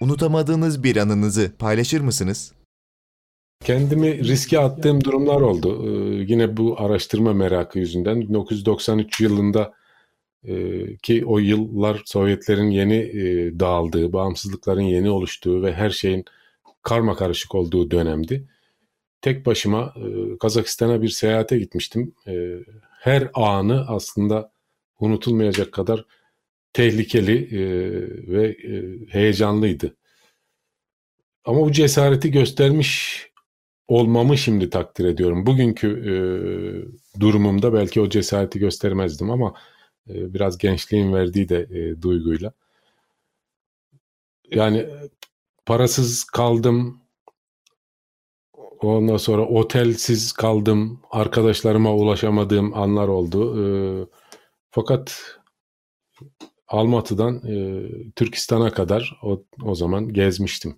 unutamadığınız bir anınızı paylaşır mısınız? Kendimi riske attığım durumlar oldu. Ee, yine bu araştırma merakı yüzünden 1993 yılında e, ki o yıllar Sovyetlerin yeni e, dağıldığı, bağımsızlıkların yeni oluştuğu ve her şeyin karma karışık olduğu dönemdi. Tek başıma e, Kazakistan'a bir seyahate gitmiştim. E, her anı aslında unutulmayacak kadar tehlikeli e, ve e, heyecanlıydı. Ama bu cesareti göstermiş olmamı şimdi takdir ediyorum. Bugünkü e, durumumda belki o cesareti göstermezdim ama e, biraz gençliğin verdiği de e, duyguyla. Yani parasız kaldım. Ondan sonra otelsiz kaldım. Arkadaşlarıma ulaşamadığım anlar oldu. E, fakat Almatı'dan e, Türkistan'a kadar o, o zaman gezmiştim.